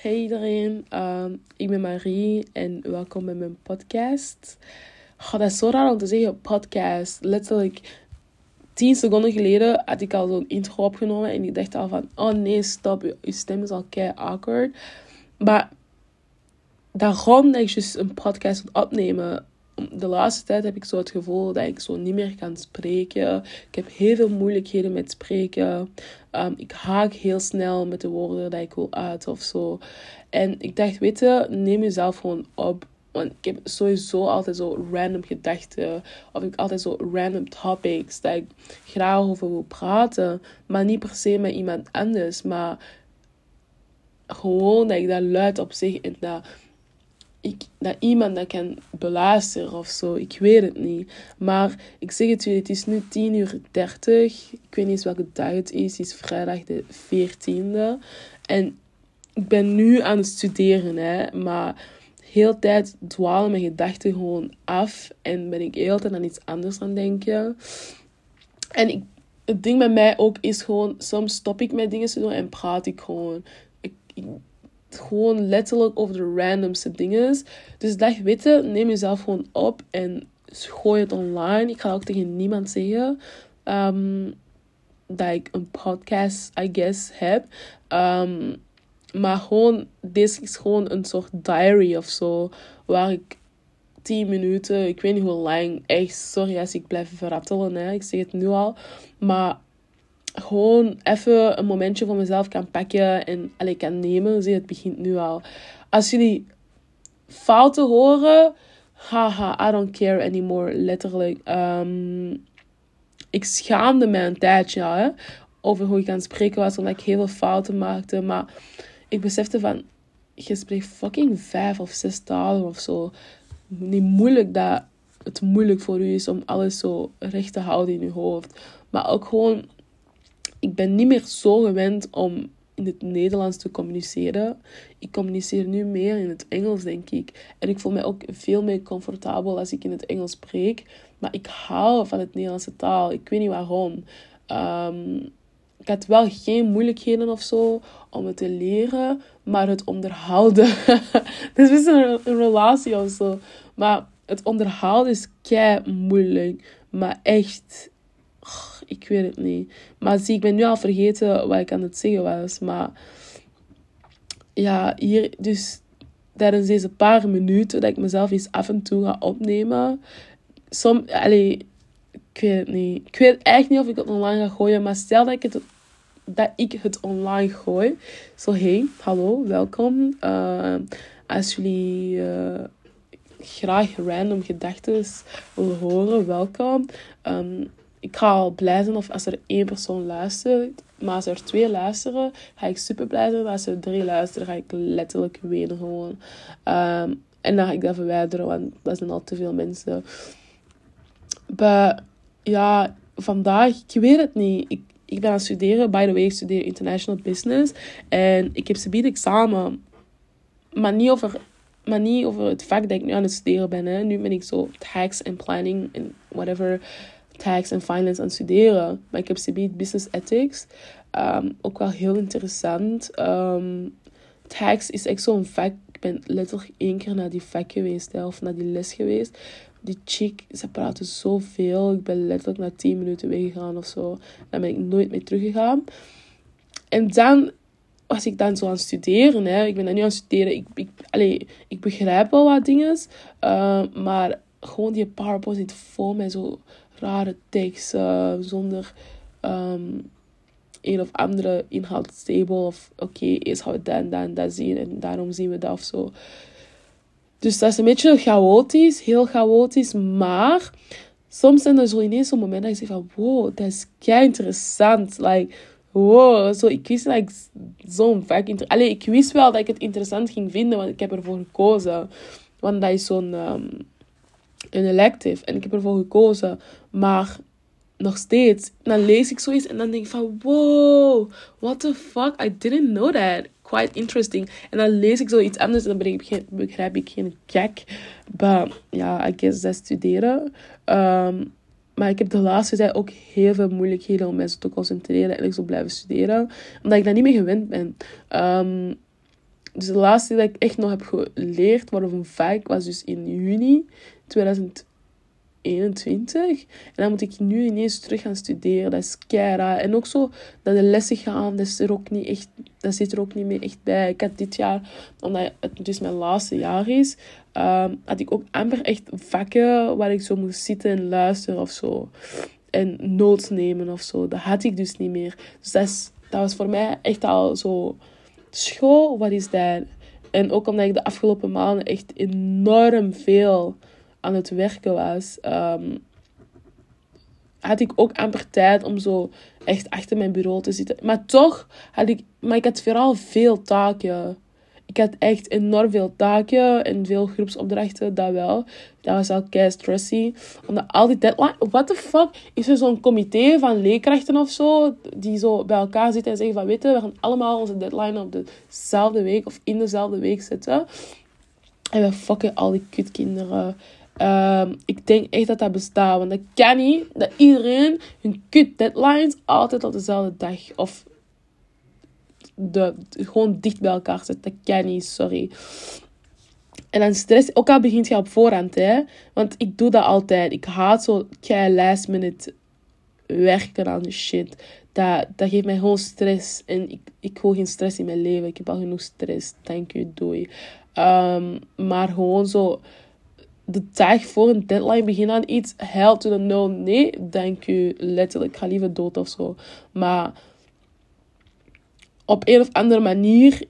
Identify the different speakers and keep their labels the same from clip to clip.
Speaker 1: Hey iedereen, ehm, ik ben Marie en welkom bij mijn podcast. Oh, dat is zo raar om te zeggen podcast. Letterlijk 10 seconden geleden had ik al zo'n intro opgenomen en ik dacht al van, oh nee, stop, je stem is al kei awkward. Maar daarom dat ik dus een podcast wil opnemen, de laatste tijd heb ik zo het gevoel dat ik zo niet meer kan spreken. Ik heb heel veel moeilijkheden met spreken. Um, ik haak heel snel met de woorden dat ik wil uit of zo. En ik dacht, weet je, neem jezelf gewoon op. Want ik heb sowieso altijd zo random gedachten. Of ik altijd zo random topics dat ik graag over wil praten. Maar niet per se met iemand anders. Maar gewoon dat ik dat luid op zeg en dat dat iemand dat kan beluisteren of zo. Ik weet het niet. Maar ik zeg het jullie, het is nu 10 uur 30. Ik weet niet eens welke dag het is. Het is vrijdag de 14e. En ik ben nu aan het studeren, hè. Maar heel tijd dwalen mijn gedachten gewoon af. En ben ik heel tijd aan iets anders aan denken. En ik, het ding bij mij ook is gewoon, soms stop ik met dingen te doen en praat ik gewoon. ik gewoon letterlijk over de randomste dingen. Dus dat weten, neem jezelf gewoon op en gooi het online. Ik ga ook tegen niemand zeggen um, dat ik een podcast, I guess, heb. Um, maar gewoon, dit is gewoon een soort diary of zo. Waar ik 10 minuten, ik weet niet hoe lang, echt, sorry als ik blijf verrattelen, hè. ik zeg het nu al. Maar gewoon even een momentje voor mezelf kan pakken en allee, kan nemen. Zie, het begint nu al. Als jullie fouten horen, haha, I don't care anymore, letterlijk. Um, ik schaamde me een tijdje hè, over hoe ik aan spreken was, omdat ik heel veel fouten maakte. Maar ik besefte van, je spreekt fucking vijf of zes talen of zo. Niet moeilijk dat het moeilijk voor u is om alles zo recht te houden in je hoofd. Maar ook gewoon ik ben niet meer zo gewend om in het Nederlands te communiceren. Ik communiceer nu meer in het Engels, denk ik. En ik voel me ook veel meer comfortabel als ik in het Engels spreek. Maar ik hou van het Nederlandse taal. Ik weet niet waarom. Um, ik had wel geen moeilijkheden of zo om het te leren, maar het onderhouden. Het is een, een relatie of zo. Maar het onderhouden is kei moeilijk. Maar echt, ik weet het niet. Maar zie, ik ben nu al vergeten wat ik aan het zeggen was. Maar ja, hier dus tijdens deze paar minuten dat ik mezelf eens af en toe ga opnemen. Som, allee, ik weet het niet. Ik weet echt niet of ik het online ga gooien. Maar stel dat ik het, dat ik het online gooi. Zo, hey, hallo, welkom. Uh, als jullie... Uh, graag random gedachten willen horen, welkom. Um, ik ga al blij zijn of als er één persoon luistert. Maar als er twee luisteren, ga ik super blij zijn. Maar als er drie luisteren, ga ik letterlijk wenen gewoon. Um, en dan ga ik dat verwijderen, want dat zijn al te veel mensen. Maar ja, vandaag, ik weet het niet. Ik, ik ben aan het studeren. By the way, ik studeer international business. En ik heb ze examen. Maar niet over maar niet over het vak dat ik nu aan het studeren ben. Nu ben ik zo tax en planning en whatever tax en finance aan het studeren. Maar ik heb CB Business Ethics. Um, ook wel heel interessant. Um, tax is echt zo'n vak. Ik ben letterlijk één keer naar die vak geweest. Of naar die les geweest. Die chick, ze praten zoveel. Ik ben letterlijk na 10 minuten weggegaan of zo. Dan ben ik nooit meer teruggegaan. En dan was ik dan zo aan het studeren. Hè. Ik ben dan nu aan het studeren. Ik, ik, allez, ik begrijp wel wat dingen. Uh, maar gewoon die PowerPoint zit vol met zo rare tekst uh, zonder um, een of andere inhoudsstable of oké, okay, eerst gaan we dat en dat en dat zien en daarom zien we dat of zo. Dus dat is een beetje chaotisch, heel chaotisch, maar soms zijn er zo ineens zo'n momenten dat je zegt van wow, dat is kei interessant. Like, wow, zo, ik wist dat ik zo'n vak... Allee, ik wist wel dat ik het interessant ging vinden, want ik heb ervoor gekozen. Want dat is zo'n... Um, een elective. En ik heb ervoor gekozen. Maar nog steeds, dan lees ik zoiets en dan denk ik van, wow, what the fuck, I didn't know that. Quite interesting. En dan lees ik zoiets anders en dan ik, begrijp ik geen kijk. Maar ja, I guess dat studeren. Um, maar ik heb de laatste tijd ook heel veel moeilijkheden om mensen te concentreren en ik zo blijven studeren. Omdat ik dat niet meer gewend ben. Um, dus de laatste dat ik echt nog heb geleerd een vak was dus in juni 2021. En dan moet ik nu ineens terug gaan studeren. Dat is keira. En ook zo dat de lessen gaan, dat, is er ook niet echt, dat zit er ook niet meer echt bij. Ik had dit jaar, omdat het dus mijn laatste jaar is, um, had ik ook amper echt vakken waar ik zo moest zitten en luisteren of zo. En notes nemen of zo. Dat had ik dus niet meer. Dus dat, is, dat was voor mij echt al zo... School, wat is dat? En ook omdat ik de afgelopen maanden echt enorm veel aan het werken was, um, had ik ook amper tijd om zo echt achter mijn bureau te zitten. Maar toch had ik, maar ik had vooral veel taken. Ik had echt enorm veel taken en veel groepsopdrachten, dat wel. Dat was al kei stressy. Omdat al die deadline... What the fuck? Is er zo'n comité van leerkrachten of zo, die zo bij elkaar zitten en zeggen van, weet we gaan allemaal onze deadline op dezelfde week of in dezelfde week zetten. En we fucken al die kutkinderen. Um, ik denk echt dat dat bestaat. Want dat kan niet dat iedereen hun kut deadlines altijd op dezelfde dag of de, gewoon dicht bij elkaar zet. Dat kan niet, sorry. En dan stress, ook al begint je op voorhand, hè. Want ik doe dat altijd. Ik haat zo kei last minute werken aan shit. Dat, dat geeft mij gewoon stress. En ik, ik wil geen stress in mijn leven. Ik heb al genoeg stress. Thank you, doei. Um, maar gewoon zo de dag voor een deadline beginnen aan iets. Hell to the no. Nee, dank u. Letterlijk, ik ga liever dood of zo. Maar op een of andere manier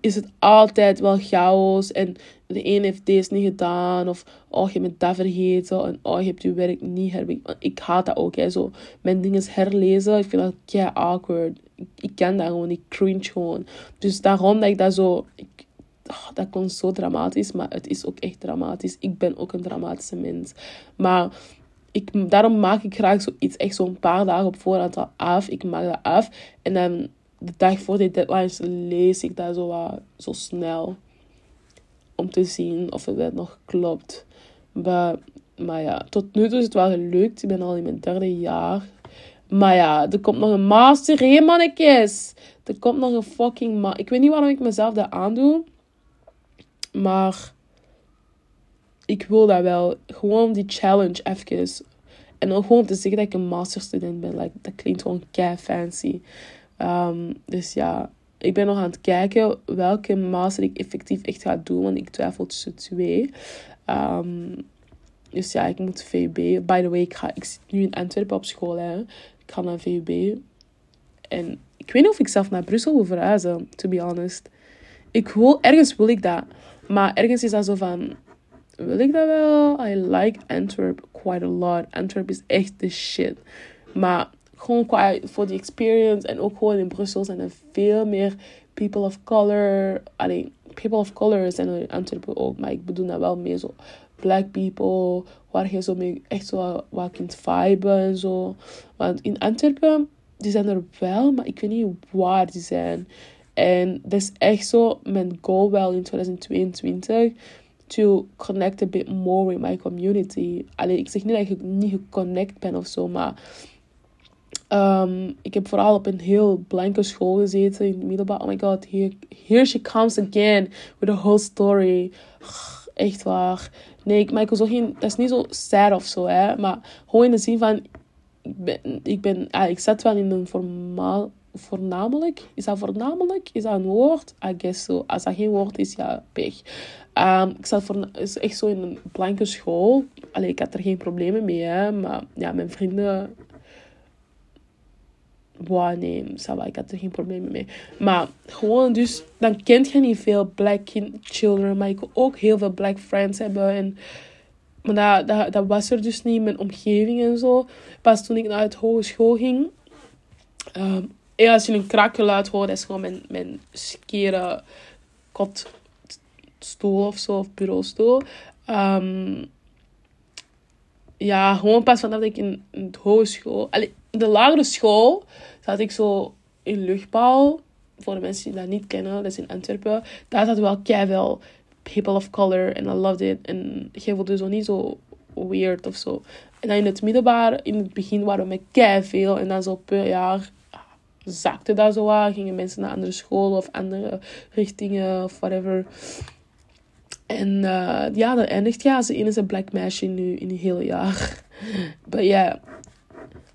Speaker 1: is het altijd wel chaos. En de een heeft deze niet gedaan. Of oh, je hebt dat vergeten. En oh, je hebt je werk niet herbekeken. Ik haat dat ook. Hè, zo. Mijn dingen herlezen. Ik vind dat kei awkward. Ik, ik ken dat gewoon. Ik cringe gewoon. Dus daarom dat ik dat zo... Ik, oh, dat komt zo dramatisch. Maar het is ook echt dramatisch. Ik ben ook een dramatische mens. Maar ik, daarom maak ik graag zoiets echt zo'n paar dagen op voorhand af. Ik maak dat af. En dan de dag voor de deadlines lees ik dat zo, wat, zo snel. Om te zien of het nog klopt. Maar, maar ja, tot nu toe is het wel gelukt. Ik ben al in mijn derde jaar. Maar ja, er komt nog een master, hé mannetjes. Er komt nog een fucking ma Ik weet niet waarom ik mezelf dat aandoe. Maar ik wil dat wel. Gewoon die challenge even. En dan gewoon te zeggen dat ik een masterstudent ben. Like, dat klinkt gewoon kei fancy. Um, dus ja, ik ben nog aan het kijken welke master ik effectief echt ga doen. Want ik twijfel tussen twee. Um, dus ja, ik moet VUB. By the way, ik, ga, ik zit nu in Antwerpen op school. Hè. Ik ga naar VUB. En ik weet niet of ik zelf naar Brussel wil verhuizen, to be honest. Ik wil, ergens wil ik dat. Maar ergens is dat zo van... Wil ik dat wel? I like Antwerp quite a lot. Antwerp is echt de shit. Maar gewoon qua voor die experience en ook gewoon in Brussel zijn er veel meer people of color. Alleen people of color zijn er in Antwerpen ook, maar ik bedoel dat wel meer zo black people, waar je zo mee echt zo wat kunt viben en zo. Want in Antwerpen, die zijn er wel, maar ik weet niet waar die zijn. En dat is echt zo mijn goal wel in 2022 to connect a bit more with my community. Alleen ik zeg niet dat ik niet geconnect ben of zo, maar Um, ik heb vooral op een heel blanke school gezeten in het middelbaar. Oh my god, here, here she comes again with a whole story. Echt waar. Nee, ik, maar ik zo geen... Dat is niet zo sad of zo, hè. Maar gewoon in de zin van... Ik ben... Ik, ben, ah, ik zat wel in een formaal... Voornamelijk? Is dat voornamelijk? Is dat een woord? I guess so. Als dat geen woord is, ja, pech. Um, ik zat voor, is echt zo in een blanke school. Allee, ik had er geen problemen mee, hè. Maar ja, mijn vrienden wow, nee, Saba, ik had er geen probleem mee. Maar gewoon dus, dan kent je niet veel black children, maar ik wil ook heel veel black friends hebben. En, maar dat, dat, dat was er dus niet mijn omgeving en zo. Pas toen ik naar het hogeschool ging. Um, als je een krakgeluid hoort, dat is gewoon mijn, mijn skere kotstoel of zo, of bureaustoel. Um, ja, gewoon pas vanaf dat ik in, in het hogeschool... Allee, de lagere school zat ik zo in luchtbouw. Voor de mensen die dat niet kennen, dat is in Antwerpen. Daar zat wel keihard people of color. En I loved it. En je voelde zo niet zo weird of zo. En dan in het middelbaar, in het begin waren we met veel. En dan zo per jaar zakte dat zo aan. Gingen mensen naar andere scholen of andere richtingen of whatever. En uh, ja, dat eindigt ja als de enige black meisje nu in een heel jaar. But yeah,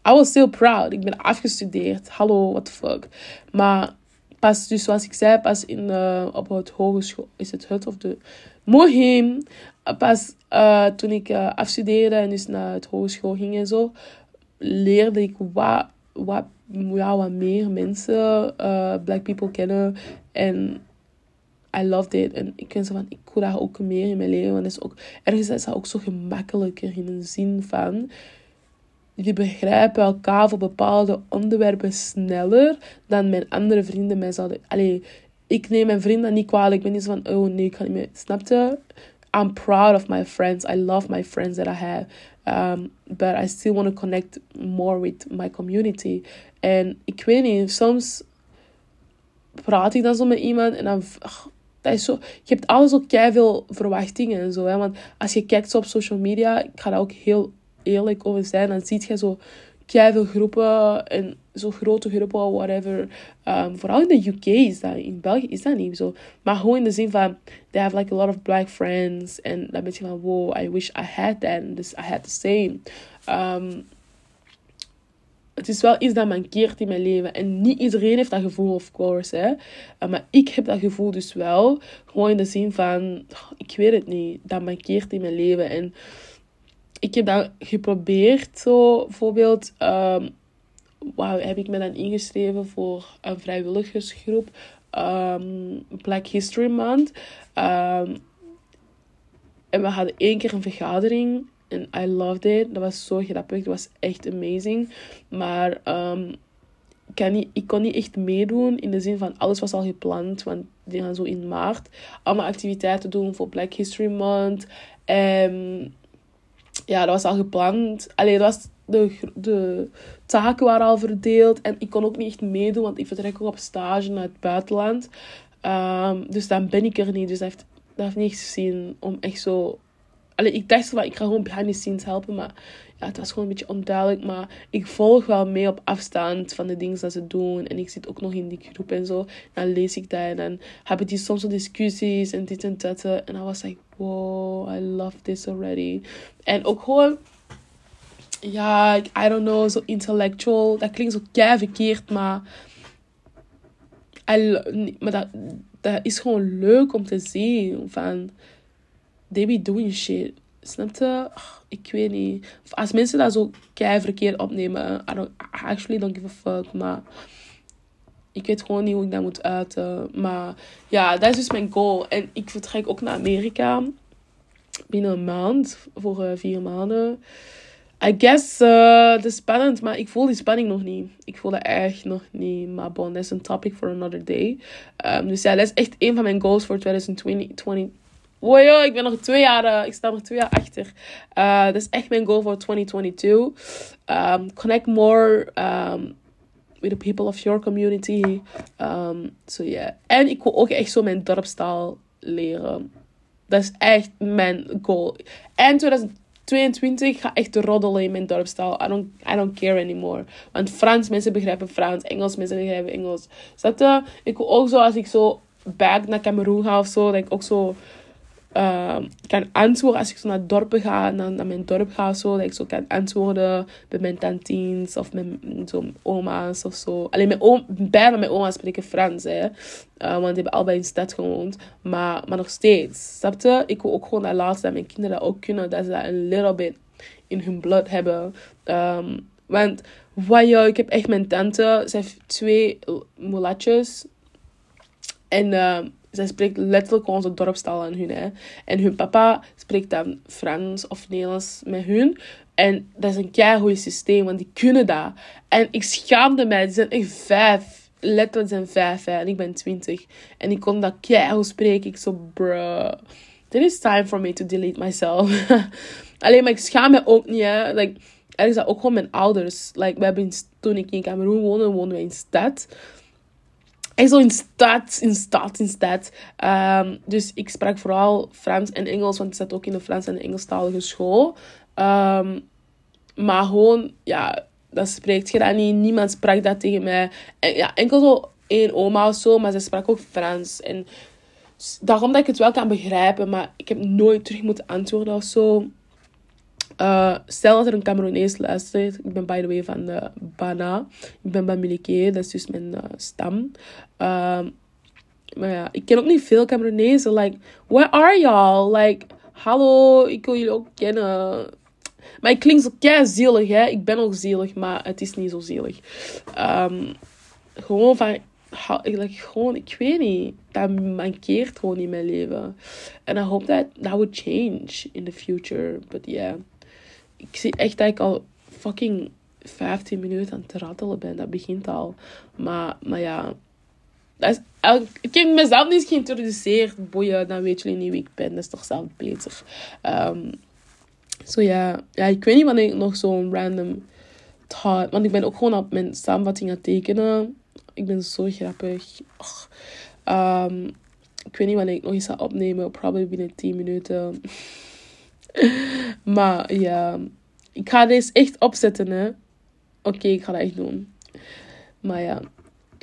Speaker 1: I was still proud. Ik ben afgestudeerd. Hallo, what the fuck. Maar pas, dus zoals ik zei, pas in, op het hogeschool, is het het of de Mohim. Pas uh, toen ik uh, afstudeerde en dus naar het hogeschool ging en zo, leerde ik wat, wat, wat meer mensen, black people kennen. En I loved it. En ik wens van, ik wil daar ook meer in mijn leven. Want is ook, ergens is dat ook zo gemakkelijker in een zin van die begrijpen elkaar voor bepaalde onderwerpen sneller dan mijn andere vrienden mij zouden. Allee, ik neem mijn vrienden niet kwalijk. Ik ben niet zo van, oh nee, ik kan niet meer. Snapte? I'm proud of my friends. I love my friends that I have. Um, but I still want to connect more with my community. En ik weet niet, soms praat ik dan zo met iemand en dan. dat is zo, je hebt alles ook veel verwachtingen en zo. Hè? Want als je kijkt zo op social media, ik ga dat ook heel eerlijk over zijn, dan zie je zo veel groepen en zo grote groepen, whatever. Um, vooral in de UK is dat, in België is dat niet zo. Maar gewoon in de zin van, they have like a lot of black friends. En dan ben je van, wow, I wish I had that. Dus I had the same. Um, het is wel iets dat mankeert in mijn leven. En niet iedereen heeft dat gevoel, of course. Hè. Uh, maar ik heb dat gevoel dus wel. Gewoon in de zin van, ik weet het niet. Dat mankeert in mijn leven. En ik heb dat geprobeerd. Zo bijvoorbeeld um, wow, heb ik me dan ingeschreven voor een vrijwilligersgroep. Um, Black History Month. Um, en we hadden één keer een vergadering. En I loved it. Dat was zo grappig. Dat was echt amazing. Maar kan niet, ik kon niet echt meedoen. In de zin van alles was al gepland. Want die gaan zo in maart allemaal activiteiten doen voor Black History Month. Ja, dat was al gepland. Alleen dat was de, de taken waren al verdeeld. En ik kon ook niet echt meedoen, want ik vertrek ook op stage naar het buitenland. Um, dus dan ben ik er niet. Dus dat heeft, dat heeft niet gezien om echt zo... Allee, ik dacht van, ik ga gewoon behind the scenes helpen. Maar ja, het was gewoon een beetje onduidelijk. Maar ik volg wel mee op afstand van de dingen dat ze doen. En ik zit ook nog in die groep en zo. Dan lees ik dat en dan hebben die soms discussies en dit en dat. En dan was ik, wow, I love this already. En ook gewoon ja, I don't know, zo intellectual. Dat klinkt zo kei verkeerd, maar, I, maar dat, dat is gewoon leuk om te zien. Van, they be doing shit. Snap je? ik weet niet. Als mensen dat zo kei verkeerd opnemen, I, actually don't give a fuck. Maar ik weet gewoon niet hoe ik dat moet uiten. Maar ja, dat is dus mijn goal. En ik vertrek ook naar Amerika binnen een maand voor uh, vier maanden. I guess uh, is spannend, maar ik voel die spanning nog niet. Ik voel dat echt nog niet. Maar bon, dat is een topic for another day. Um, dus ja, dat is echt een van mijn goals voor 2020. Wow, yo, ik ben nog twee jaar, uh, ik sta nog twee jaar achter. Uh, dat is echt mijn goal voor 2022. Um, connect more um, with the people of your community. Um, so yeah. En ik wil ook echt zo mijn dorpstaal leren. Dat is echt mijn goal. En 2022 ga echt roddelen in mijn dorpstaal. I don't, I don't care anymore. Want Frans, mensen begrijpen Frans. Engels, mensen begrijpen Engels. Zat Ik wil ook zo, als ik zo back naar Cameroen ga of zo, dat ik ook zo uh, kan antwoorden als ik zo naar dorpen ga, naar, naar mijn dorp ga zo, dat ik zo kan antwoorden bij mijn tantines of mijn zo oma's of zo. Alleen mijn oom, bijna mijn oma's spreken Frans, hè. Uh, want die hebben allebei in de stad gewoond. Maar, maar nog steeds, snap je? Ik wil ook gewoon dat laatste dat mijn kinderen dat ook kunnen, dat ze dat een little bit in hun bloed hebben. Um, want, wow, ik heb echt mijn tante, ze heeft twee mulatjes. En... zij spreekt letterlijk onze dorpstaal aan hun. Hè. En hun papa spreekt dan Frans of Nederlands met hun. En dat is een keigoed systeem, want die kunnen dat. En ik schaamde mij. Die zijn echt vijf. Letterlijk zijn vijf. En ik ben twintig. En ik kon dat keigoed spreken. Ik zo, bruh. It is time for me to delete myself. Alleen, maar ik schaam me ook niet. Hè. Like, er is ook gewoon mijn ouders. Like, we hebben toen ik in Cameroen woonde, woonden we in stad echt zo in stad, in stad, in stad. Um, dus ik sprak vooral Frans en Engels, want ik zat ook in de Frans- en Engelstalige school. Um, maar gewoon, ja, dan spreekt je dat niet. Niemand sprak dat tegen mij. En, ja, enkel zo één oma of zo, maar ze sprak ook Frans. En daarom dat ik het wel kan begrijpen, maar ik heb nooit terug moeten antwoorden of zo. Uh, stel dat er een Cameroenees luistert. Ik ben by the way van de Bana. Ik ben Bamileke, dat is dus mijn uh, stam. Uh, maar ja, ik ken ook niet veel Cameroenezen. Like, where are y'all? Like, hallo, ik wil jullie ook kennen. Maar ik klink zo kei zielig, hè. Ik ben ook zielig, maar het is niet zo zielig. Um, gewoon van... Like, gewoon, ik weet niet. Dat mankeert gewoon in mijn leven. En I hope that that would change in the future. But yeah. Ik zie echt dat ik al fucking 15 minuten aan het rattelen ben. Dat begint al. Maar, maar ja dat ik heb mezelf niet geïntroduceerd. Boeien, dan weet jullie niet wie ik ben. Dat is toch zelf beter. Zo ja. ja, ik weet niet wanneer ik nog zo'n random thought... Want ik ben ook gewoon op mijn samenvatting aan het tekenen. Ik ben zo grappig. Um, ik weet niet wanneer ik nog eens ga opnemen. Probably binnen 10 minuten. maar ja, ik ga deze echt opzetten, hè. Oké, ik ga dat echt doen. Maar ja,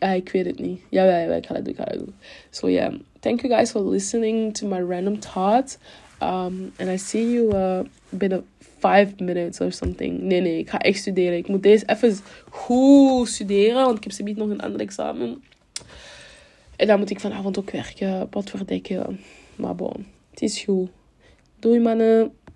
Speaker 1: I ik weet het niet. Ja, ja, ik ga dat doen, ik ga dat doen. So yeah, thank you guys for listening to my random thoughts. Um, and I see you uh, binnen 5 minutes or something. Nee, nee, ik ga echt studeren. Ik moet deze even goed studeren, want ik heb zometeen nog een ander examen. En dan moet ik vanavond ook werken, wat verdekken. Maar bon, het is goed. Doei mannen.